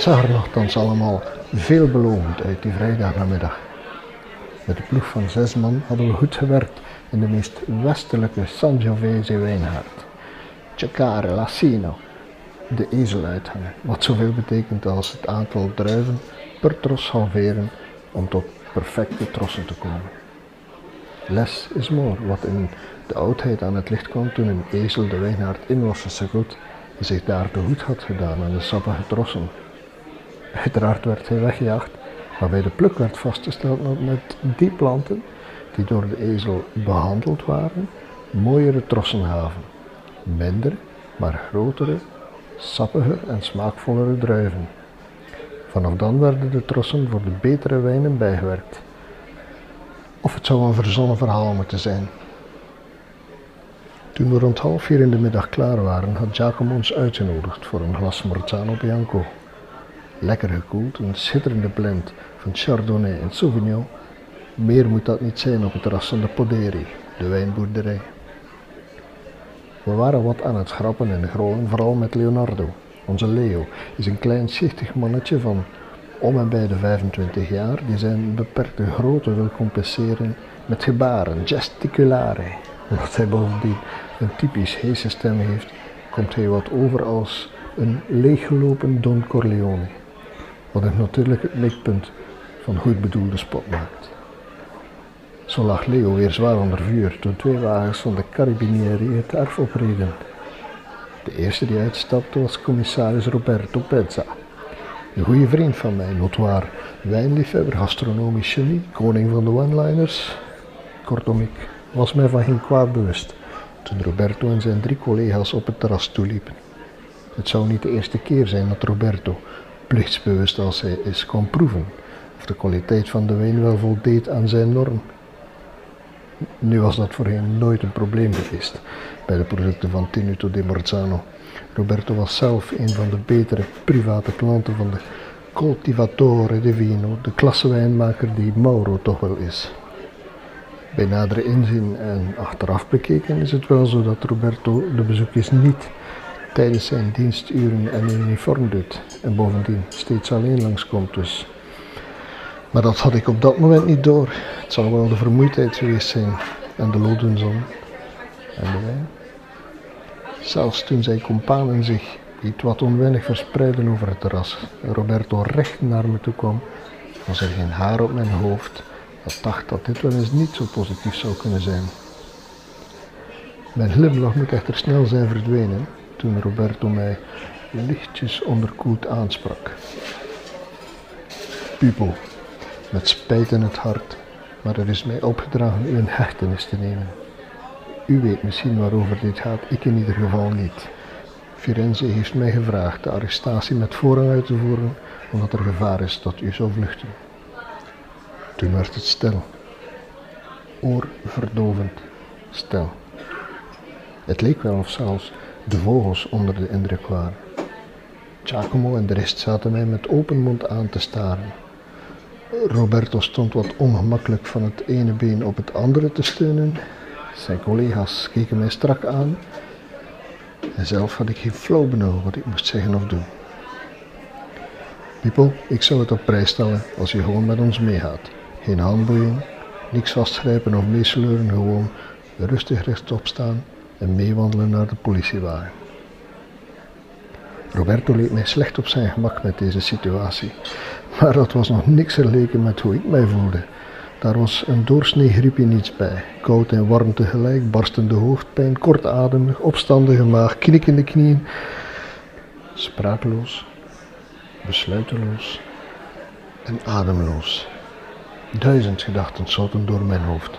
Het zag er nogthans allemaal veelbelovend uit die vrijdagnamiddag. Met de ploeg van zes man hadden we goed gewerkt in de meest westelijke Sangiovese wijnhaard. Cecare Lassino, de ezel uithangen, wat zoveel betekent als het aantal druiven per tros halveren om tot perfecte trossen te komen. Less is more, wat in de oudheid aan het licht kwam toen een ezel de wijnhaard in was gesukkeld zich daar te goed had gedaan aan de sappige trossen. Uiteraard werd hij weggejaagd, maar bij de pluk werd vastgesteld dat met die planten, die door de ezel behandeld waren, mooiere trossen gaven. Minder, maar grotere, sappiger en smaakvollere druiven. Vanaf dan werden de trossen voor de betere wijnen bijgewerkt. Of het zou een verzonnen verhaal moeten zijn. Toen we rond half vier in de middag klaar waren, had Giacomo ons uitgenodigd voor een glas Morzano Bianco. Lekker gekoeld, een schitterende blend van Chardonnay en Sauvignon. Meer moet dat niet zijn op het terras van de Poderi, de wijnboerderij. We waren wat aan het grappen en grollen, vooral met Leonardo. Onze Leo is een klein schichtig mannetje van om en bij de 25 jaar die zijn beperkte grootte wil compenseren met gebaren, gesticulare. Omdat hij bovendien een typisch heese stem heeft, komt hij wat over als een leeggelopen Don Corleone. Wat hem natuurlijk het lichtpunt van goed bedoelde spot maakt. Zo lag Leo weer zwaar onder vuur toen twee wagens van de Carabinieri het erf opreden. De eerste die uitstapte was commissaris Roberto Pezza. Een goede vriend van mij, notoir, wijnliefhebber, gastronomisch genie, koning van de one-liners. Kortom, ik was mij van geen kwaad bewust toen Roberto en zijn drie collega's op het terras toeliepen. Het zou niet de eerste keer zijn dat Roberto, plichtsbewust als hij is, kon proeven of de kwaliteit van de wijn wel voldeed aan zijn norm. Nu was dat voor hem nooit een probleem geweest bij de producten van Tenuto de Morzano. Roberto was zelf een van de betere private klanten van de Coltivatore de Vino, de klassewijnmaker die Mauro toch wel is. Bij nadere inzien en achteraf bekeken is het wel zo dat Roberto de bezoekjes niet tijdens zijn diensturen en in uniform doet en bovendien steeds alleen langskomt dus. Maar dat had ik op dat moment niet door. Het zal wel de vermoeidheid geweest zijn en de lodenzon en de wijn. Zelfs toen zijn companen zich iets wat onwennig verspreidden over het terras en Roberto recht naar me toe kwam, was er geen haar op mijn hoofd dat dacht dat dit wel eens niet zo positief zou kunnen zijn. Mijn glimlach moet echter snel zijn verdwenen toen Roberto mij lichtjes onderkoeld aansprak. Pupo, met spijt in het hart, maar er is mij opgedragen u een hechtenis te nemen. U weet misschien waarover dit gaat, ik in ieder geval niet. Firenze heeft mij gevraagd de arrestatie met voorrang uit te voeren, omdat er gevaar is dat u zou vluchten. Toen werd het stil, oorverdovend stil. Het leek wel of zelfs de vogels onder de indruk waren. Giacomo en de rest zaten mij met open mond aan te staren. Roberto stond wat ongemakkelijk van het ene been op het andere te steunen. Zijn collega's keken mij strak aan. En zelf had ik geen flauw benauw wat ik moest zeggen of doen. People, ik zou het op prijs stellen als je gewoon met ons meegaat. Geen handboeien, niks vastgrijpen of meesleuren, gewoon rustig rechtop staan en meewandelen naar de politiewagen. Roberto leek mij slecht op zijn gemak met deze situatie, maar dat was nog niks vergeleken met hoe ik mij voelde. Daar was een doorsnee griepje niets bij. Koud en warm tegelijk, barstende hoofdpijn, kortademig, opstandige maag, knikkende knieën. Sprakeloos, besluiteloos en ademloos. Duizend gedachten schoten door mijn hoofd.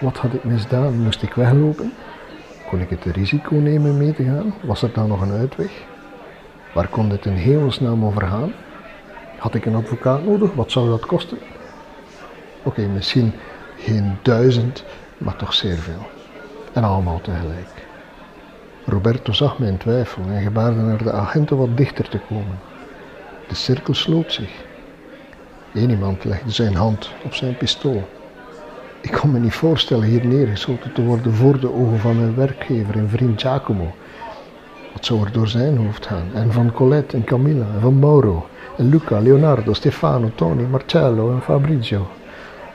Wat had ik misdaan? Moest ik weglopen? Kon ik het risico nemen mee te gaan? Was er dan nog een uitweg? Waar kon dit in hemelsnaam over gaan? Had ik een advocaat nodig? Wat zou dat kosten? Oké, misschien geen duizend, maar toch zeer veel. En allemaal tegelijk. Roberto zag mijn twijfel en gebaarde naar de agenten wat dichter te komen. De cirkel sloot zich. Eén iemand legde zijn hand op zijn pistool. Ik kon me niet voorstellen hier neergeschoten te worden voor de ogen van mijn werkgever en vriend Giacomo. Wat zou er door zijn hoofd gaan? En van Colette en Camilla en van Mauro En Luca, Leonardo, Stefano, Tony, Marcello en Fabrizio.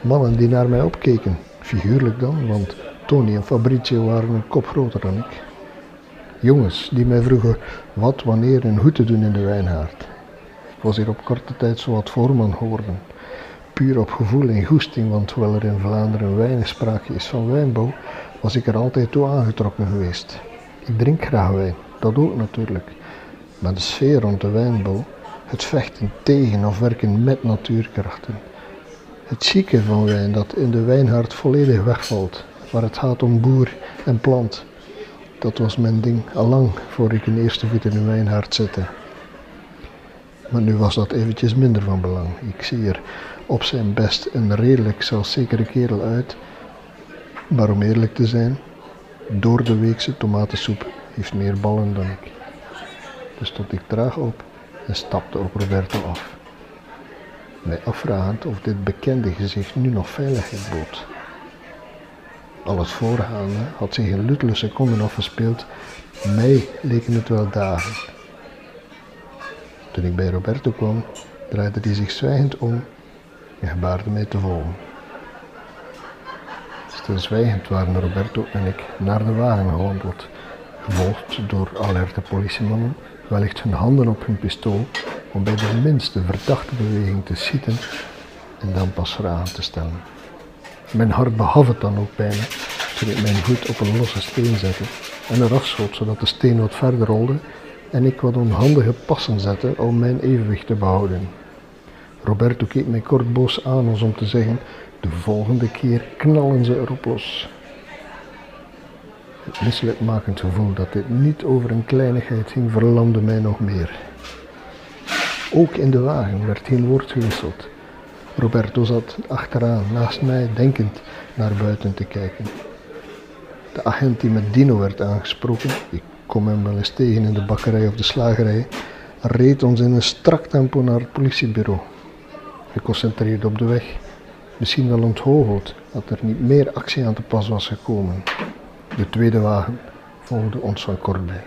Mannen die naar mij opkeken. Figuurlijk dan, want Tony en Fabrizio waren een kop groter dan ik. Jongens die mij vroegen wat, wanneer en hoe te doen in de wijnhaard. Ik was hier op korte tijd zo wat voorman geworden. Puur op gevoel en goesting, want hoewel er in Vlaanderen weinig sprake is van wijnbouw, was ik er altijd toe aangetrokken geweest. Ik drink graag wijn, dat ook natuurlijk. Maar de sfeer rond de wijnbouw, het vechten tegen of werken met natuurkrachten, het chique van wijn dat in de wijnhaard volledig wegvalt, waar het gaat om boer en plant, dat was mijn ding allang voor ik een eerste voet in de wijnhaard zette. Maar nu was dat eventjes minder van belang. Ik zie er op zijn best een redelijk zelfzekere kerel uit. Maar om eerlijk te zijn, door de weekse tomatensoep heeft meer ballen dan ik. Dus stond ik traag op en stapte op Roberto af. Mij afvragend of dit bekende gezicht nu nog veiligheid bood. Al het voorgaande had zich in luttele seconden afgespeeld. Mij leken het wel dagen. Toen ik bij Roberto kwam, draaide hij zich zwijgend om en gebaarde mij te volgen. Stilzwijgend waren Roberto en ik naar de wagen gewandeld, gevolgd door alerte politiemannen, wellicht hun handen op hun pistool, om bij de minste verdachte beweging te schieten en dan pas vragen te stellen. Mijn hart behaf het dan ook bijna, toen ik mijn voet op een losse steen zette en eraf schoot zodat de steen wat verder rolde en ik wat onhandige passen zette om mijn evenwicht te behouden. Roberto keek mij kort boos aan als om te zeggen: De volgende keer knallen ze erop los. Het misselijkmakend gevoel dat dit niet over een kleinigheid ging, verlamde mij nog meer. Ook in de wagen werd geen woord gewisseld. Roberto zat achteraan, naast mij, denkend naar buiten te kijken. De agent die met Dino werd aangesproken, ik kom hem wel eens tegen in de bakkerij of de slagerij, reed ons in een strak tempo naar het politiebureau. Geconcentreerd op de weg, misschien wel onthoogeld dat er niet meer actie aan te pas was gekomen. De tweede wagen volgde ons van kort bij.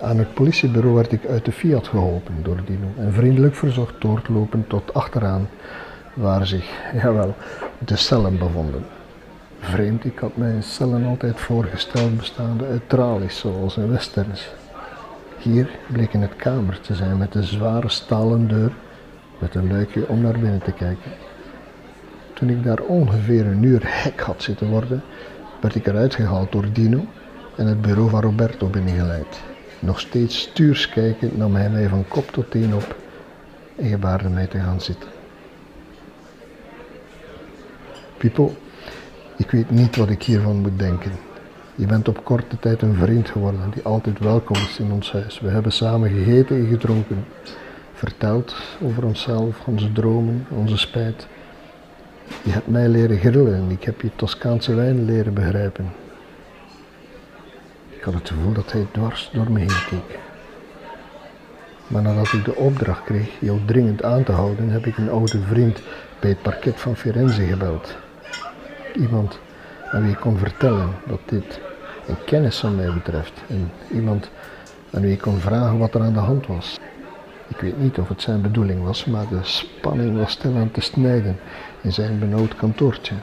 Aan het politiebureau werd ik uit de Fiat geholpen door Dino en vriendelijk verzocht door te lopen tot achteraan, waar zich, jawel, de cellen bevonden. Vreemd, ik had mij cellen altijd voorgesteld bestaande uit tralies, zoals in westerns. Hier bleek in het kamer te zijn met een zware stalen deur met een luikje om naar binnen te kijken. Toen ik daar ongeveer een uur hek had zitten worden, werd ik eruit gehaald door Dino en het bureau van Roberto binnengeleid. Nog steeds stuurs kijkend nam hij mij van kop tot teen op en gebaarde mij te gaan zitten. Pipo, ik weet niet wat ik hiervan moet denken. Je bent op korte tijd een vriend geworden die altijd welkom is in ons huis. We hebben samen gegeten en gedronken, verteld over onszelf, onze dromen, onze spijt. Je hebt mij leren grillen en ik heb je Toscaanse wijn leren begrijpen. Ik had het gevoel dat hij dwars door me heen keek. Maar nadat ik de opdracht kreeg jou dringend aan te houden, heb ik een oude vriend bij het parket van Firenze gebeld. Iemand aan wie ik kon vertellen dat dit een kennis van mij betreft. En iemand aan wie ik kon vragen wat er aan de hand was. Ik weet niet of het zijn bedoeling was, maar de spanning was stilaan te snijden in zijn benauwd kantoortje.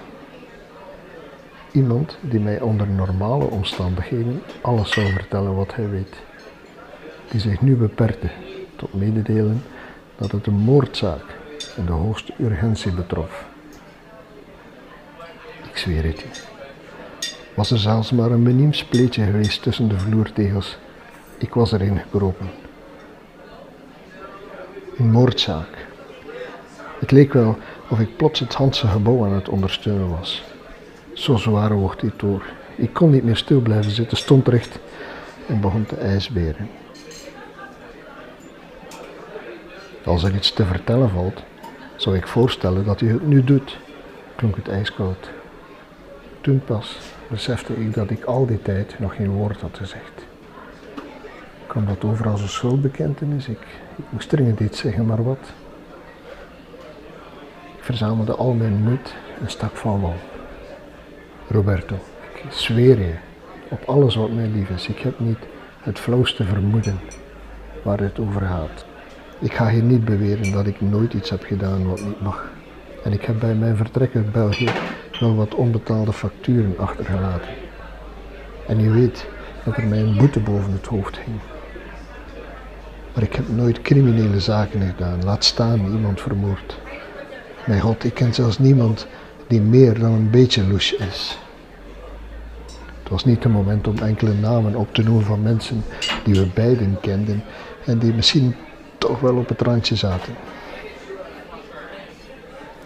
Iemand die mij onder normale omstandigheden alles zou vertellen wat hij weet. Die zich nu beperkte tot mededelen dat het een moordzaak en de hoogste urgentie betrof. Ik zweer het je. Was er zelfs maar een miniem spleetje geweest tussen de vloertegels, ik was erin gekropen. Een moordzaak. Het leek wel of ik plots het Handse gebouw aan het ondersteunen was. Zo zwaar woog dit door. Ik kon niet meer stil blijven zitten, stond recht en begon te ijsberen. Als er iets te vertellen valt, zou ik voorstellen dat u het nu doet, klonk het ijskoud. Toen pas besefte ik dat ik al die tijd nog geen woord had gezegd. Kwam dat over als een schuldbekentenis? Ik, ik moest dringend iets zeggen, maar wat? Ik verzamelde al mijn moed en stak van wal. Roberto, ik zweer je op alles wat mij lief is. Ik heb niet het flauwste vermoeden waar het over gaat. Ik ga hier niet beweren dat ik nooit iets heb gedaan wat niet mag. En ik heb bij mijn vertrek uit België wel wat onbetaalde facturen achtergelaten. En u weet dat er mij een boete boven het hoofd hing. Maar ik heb nooit criminele zaken gedaan, laat staan iemand vermoord. Mijn god, ik ken zelfs niemand die meer dan een beetje louche is. Het was niet het moment om enkele namen op te noemen van mensen die we beiden kenden en die misschien toch wel op het randje zaten.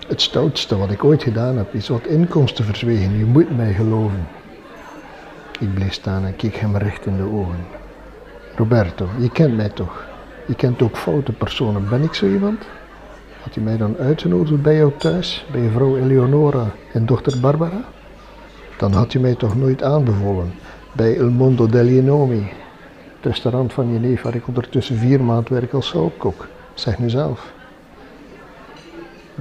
Het stoutste wat ik ooit gedaan heb is wat inkomsten verzwegen. Je moet mij geloven. Ik bleef staan en keek hem recht in de ogen. Roberto, je kent mij toch? Je kent ook foute personen. Ben ik zo iemand? Had hij mij dan uitgenodigd bij jou thuis, bij je vrouw Eleonora en dochter Barbara? Dan had hij mij toch nooit aanbevolen bij Il Mondo degli Nomi, het restaurant van je neef waar ik ondertussen vier maanden werk als zoukok. Zeg nu zelf.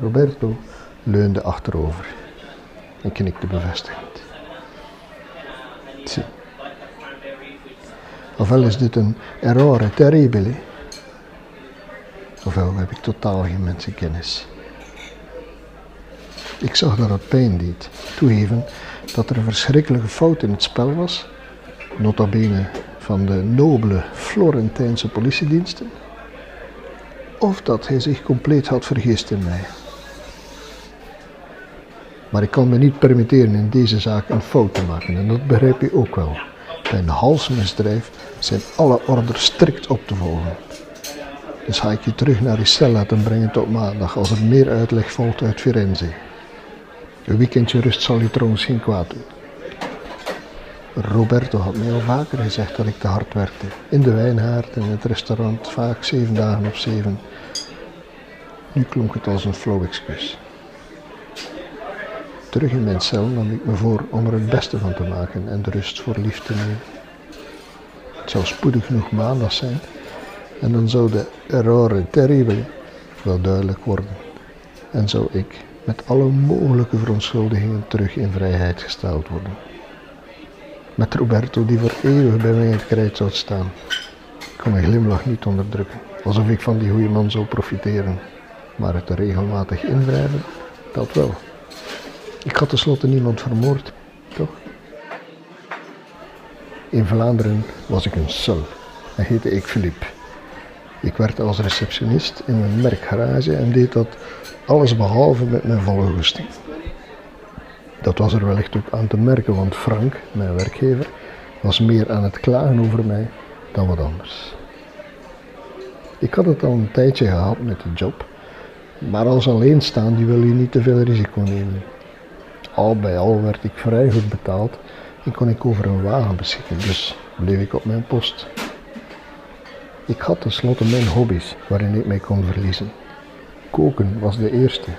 Roberto leunde achterover en knikte bevestigend. Zie. Ofwel is dit een errore terribile, ofwel heb ik totaal geen mensenkennis. Ik zag dat het pijn deed, toegeven dat er een verschrikkelijke fout in het spel was, nota bene van de nobele Florentijnse politiediensten, of dat hij zich compleet had vergist in mij. Maar ik kan me niet permitteren in deze zaak een fout te maken en dat begrijp je ook wel. Bij een halsmisdrijf zijn alle orders strikt op te volgen. Dus ga ik je terug naar die cel laten brengen tot maandag als er meer uitleg volgt uit Firenze. Een weekendje rust zal je trouwens geen kwaad doen. Roberto had mij al vaker gezegd dat ik te hard werkte. In de wijnhaard en in het restaurant, vaak zeven dagen op zeven. Nu klonk het als een flauw excuus. Terug in mijn cel nam ik me voor om er het beste van te maken en de rust voor lief te nemen. Het zou spoedig genoeg maandag zijn en dan zou de errore terribile wel duidelijk worden. En zou ik met alle mogelijke verontschuldigingen terug in vrijheid gesteld worden. Met Roberto die voor eeuwig bij mij in het krijt zou staan. Ik kon mijn glimlach niet onderdrukken, alsof ik van die goede man zou profiteren. Maar het regelmatig invrijven, dat wel. Ik had tenslotte niemand vermoord, toch? In Vlaanderen was ik een sul en heette ik Philippe. Ik werkte als receptionist in een merkgarage en deed dat alles behalve met mijn volle goesting. Dat was er wellicht ook aan te merken, want Frank, mijn werkgever, was meer aan het klagen over mij dan wat anders. Ik had het al een tijdje gehad met de job, maar als alleenstaande wil je niet te veel risico nemen. Al bij al werd ik vrij goed betaald en kon ik over een wagen beschikken, dus bleef ik op mijn post. Ik had tenslotte mijn hobby's waarin ik mij kon verliezen. Koken was de eerste.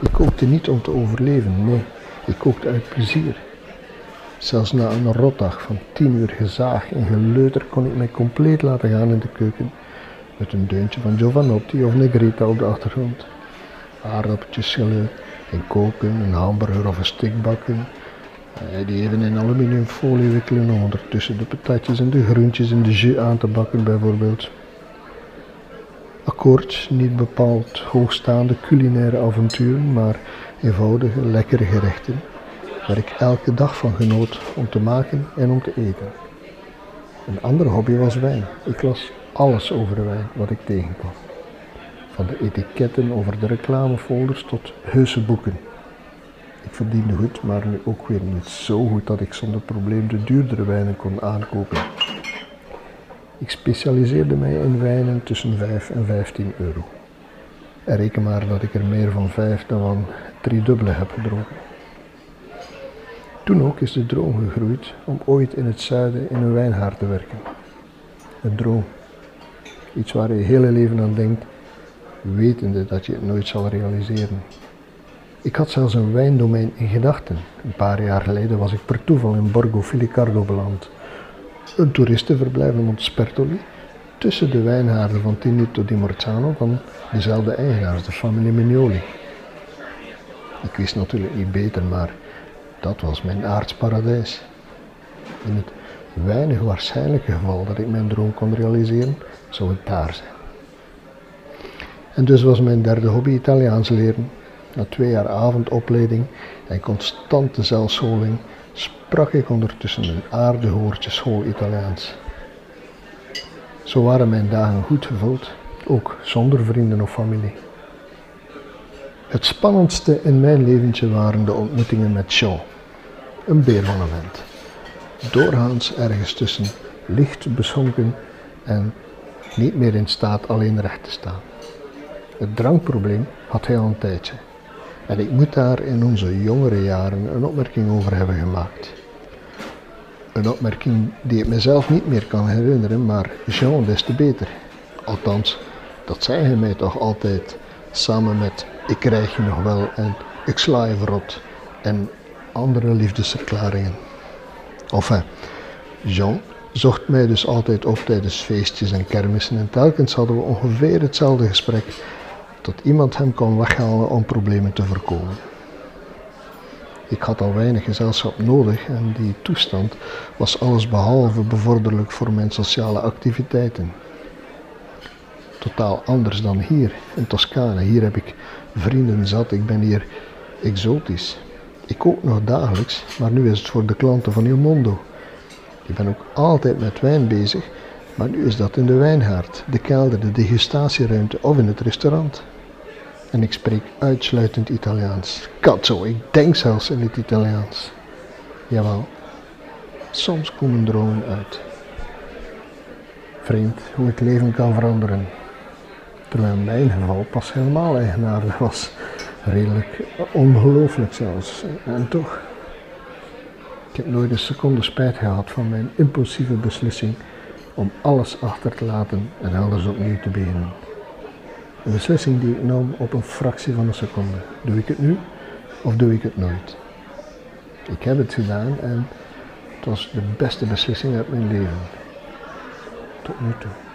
Ik kookte niet om te overleven, nee, ik kookte uit plezier. Zelfs na een rotdag van tien uur gezaag en geleuter kon ik mij compleet laten gaan in de keuken, met een deuntje van Giovanotti of Negrita op de achtergrond. Aardappeltjes schillen en koken, een hamburger of een stick bakken, die even in aluminiumfolie wikkelen om ondertussen de patatjes en de groentjes in de jus aan te bakken bijvoorbeeld. Akkoord, niet bepaald hoogstaande culinaire avonturen, maar eenvoudige, lekkere gerechten, waar ik elke dag van genoot om te maken en om te eten. Een andere hobby was wijn. Ik las alles over wijn wat ik tegenkwam. Van de etiketten over de reclamefolders tot heuse boeken. Ik verdiende goed, maar nu ook weer niet zo goed dat ik zonder probleem de duurdere wijnen kon aankopen. Ik specialiseerde mij in wijnen tussen 5 en 15 euro. En reken maar dat ik er meer van 5 dan van drie dubbele heb gedronken. Toen ook is de droom gegroeid om ooit in het zuiden in een wijnhaard te werken. Een droom. Iets waar je hele leven aan denkt, wetende dat je het nooit zal realiseren. Ik had zelfs een wijndomein in gedachten. Een paar jaar geleden was ik per toeval in Borgo Filicardo beland. Een toeristenverblijf in Montespertoli, tussen de wijnhaarden van Tinito di Morzano van dezelfde eigenaars, de familie Mignoli. Ik wist natuurlijk niet beter, maar dat was mijn aardsparadijs. In het weinig waarschijnlijke geval dat ik mijn droom kon realiseren, zou het daar zijn. En dus was mijn derde hobby Italiaans leren. Na twee jaar avondopleiding en constante zelfscholing sprak ik ondertussen een aardig woordje school Italiaans. Zo waren mijn dagen goed gevuld, ook zonder vrienden of familie. Het spannendste in mijn leventje waren de ontmoetingen met Jean, een beer van. Doorgaans ergens tussen, licht beschonken en niet meer in staat alleen recht te staan. Het drankprobleem had hij al een tijdje. En ik moet daar in onze jongere jaren een opmerking over hebben gemaakt. Een opmerking die ik mezelf niet meer kan herinneren, maar Jean des te beter. Althans, dat zei hij mij toch altijd samen met ik krijg je nog wel en ik sla je verrot en andere liefdesverklaringen. Enfin, Jean zocht mij dus altijd op tijdens feestjes en kermissen en telkens hadden we ongeveer hetzelfde gesprek tot iemand hem kon weghalen om problemen te voorkomen. Ik had al weinig gezelschap nodig en die toestand was allesbehalve bevorderlijk voor mijn sociale activiteiten. Totaal anders dan hier in Toscane. Hier heb ik vrienden zat, ik ben hier exotisch. Ik kook nog dagelijks, maar nu is het voor de klanten van Il Mondo. Ik ben ook altijd met wijn bezig, maar nu is dat in de wijngaard, de kelder, de degustatieruimte of in het restaurant. En ik spreek uitsluitend Italiaans. Cazzo, ik denk zelfs in het Italiaans. Jawel, soms komen dromen uit. Vreemd hoe het leven kan veranderen. Terwijl mijn geval pas helemaal eigenaardig was. Redelijk ongelooflijk zelfs. En toch. Ik heb nooit een seconde spijt gehad van mijn impulsieve beslissing om alles achter te laten en alles opnieuw te beginnen. Een beslissing die ik nam op een fractie van een seconde. Doe ik het nu of doe ik het nooit? Ik heb het gedaan en het was de beste beslissing uit mijn leven. Tot nu toe.